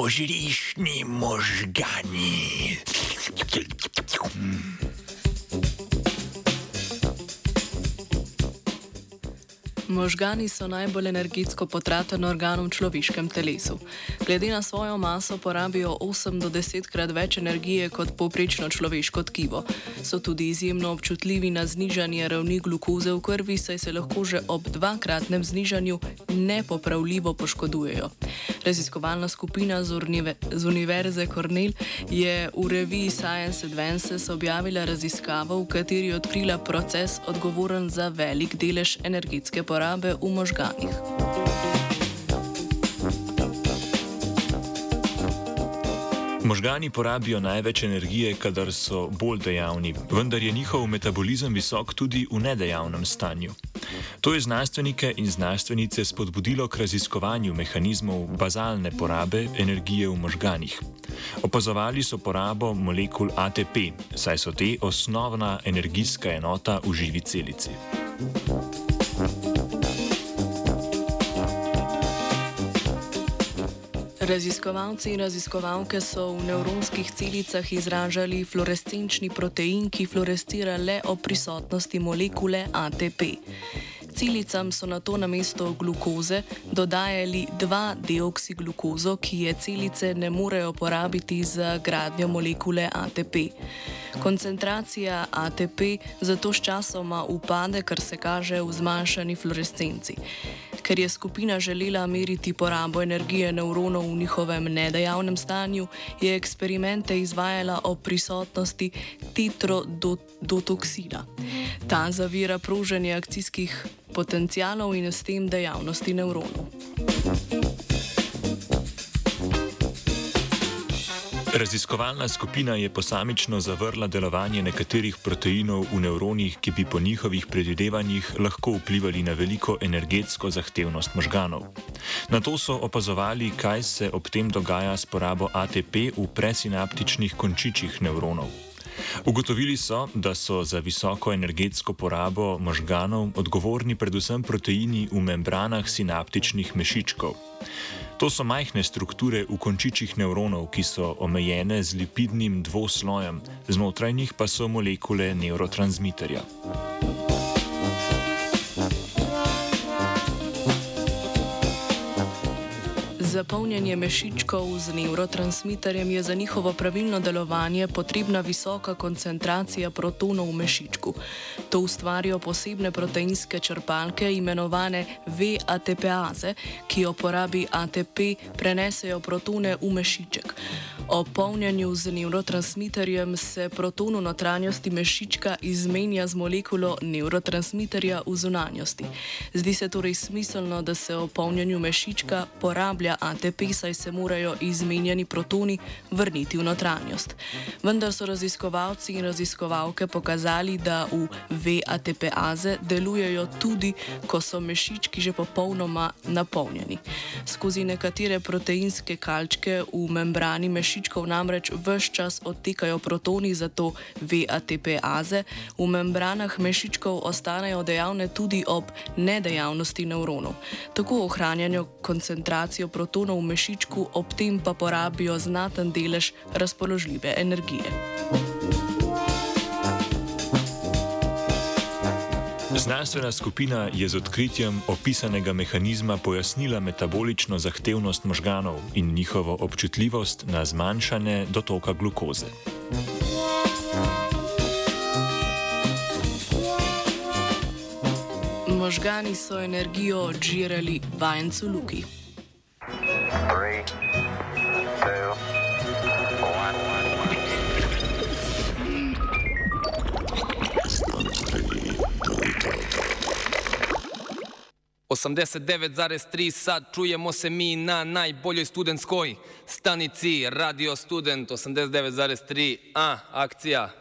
požrišni možgani. Možgani so najbolj energetsko potraten organ v človeškem telesu. Glede na svojo maso porabijo 8 do 10 krat več energije kot povprečno človeško tkivo. So tudi izjemno občutljivi na znižanje ravni glukoze v krvi, saj se lahko že ob dvakratnem znižanju nepopravljivo poškodujejo. Raziskovalna skupina z, urnive, z Univerze Cornell je v reviji Science Advances objavila raziskavo, v kateri je odkrila proces odgovoren za velik delež energetske porabe porabe v možganih. Možgani porabijo največ energije, kadar so bolj dejavni, vendar je njihov metabolizem visok tudi v nedejavnem stanju. To je znanstvenike in znanstvenice spodbudilo k raziskovanju mehanizmov bazalne porabe energije v možganih. Opazovali so porabo molekul ATP, saj so te osnovna energijska enota v živi celici. Raziskovalci in raziskovalke so v nevronskih celicah izražali fluorescenčni protein, ki fluorescira le ob prisotnosti molekule ATP. Celicam so na to namesto glukoze dodajali 2-deoksiglukozo, ki je celice ne morejo porabiti za gradnjo molekule ATP. Koncentracija ATP zato sčasoma upade, kar se kaže v zmanjšani fluorescenci. Ker je skupina želela meriti porabo energije nevronov v njihovem nedejavnem stanju, je eksperimente izvajala o prisotnosti tetrodotoksina. Ta zavira proženje akcijskih potencialov in s tem dejavnosti nevronov. Raziskovalna skupina je posamično zavrla delovanje nekaterih proteinov v nevronih, ki bi po njihovih predvidevanjih lahko vplivali na veliko energetsko zahtevnost možganov. Na to so opazovali, kaj se ob tem dogaja s porabo ATP v presinaptičnih končičih nevronov. Ugotovili so, da so za visoko energetsko porabo možganov odgovorni predvsem proteini v membranah sinaptičnih mešičkov. To so majhne strukture v končičih nevronov, ki so omejene z lipidnim dvoslojem, znotraj njih pa so molekule neurotransmiterja. Zapolnjanje mešičkov z neurotransmiterjem je za njihovo pravilno delovanje potrebna visoka koncentracija protonov v mešičku. To ustvarijo posebne proteinske črpalke, imenovane VATPaze, ki jo porabi ATP, prenesejo protone v mešiček. O polnjenju z neurotransmiterjem se proton v notranjosti mešička izmenja z molekulo neurotransmiterja v zunanjosti. Zdi se torej smiselno, da se o polnjenju mešička porablja ATP, saj se morajo izmenjani protoni vrniti v notranjost. Vendar so raziskovalci in raziskovalke pokazali, da v VATP-aze delujejo tudi, ko so mešički že popolnoma napolnjeni. Skozi nekatere proteinske kalčke v membrani mešičkov namreč vse čas odtekajo protoni, zato VATP-aze v membranah mešičkov ostanejo dejavne tudi ob nedejavnosti nevronov. Tako ohranjajo koncentracijo protonov protonov v mešičku, ob tem pa porabijo znaten delež razpoložljive energije. Znanstvena skupina je z odkritjem opisanega mehanizma pojasnila metabolično zahtevnost možganov in njihovo občutljivost na zmanjšanje dotoka glukoze. Možgani so energijo odžirali vajencu Luki. Three, two, one. 89,3 sad čujemo se mi na najboljoj studentskoj stanici Radio Student 89,3 a akcija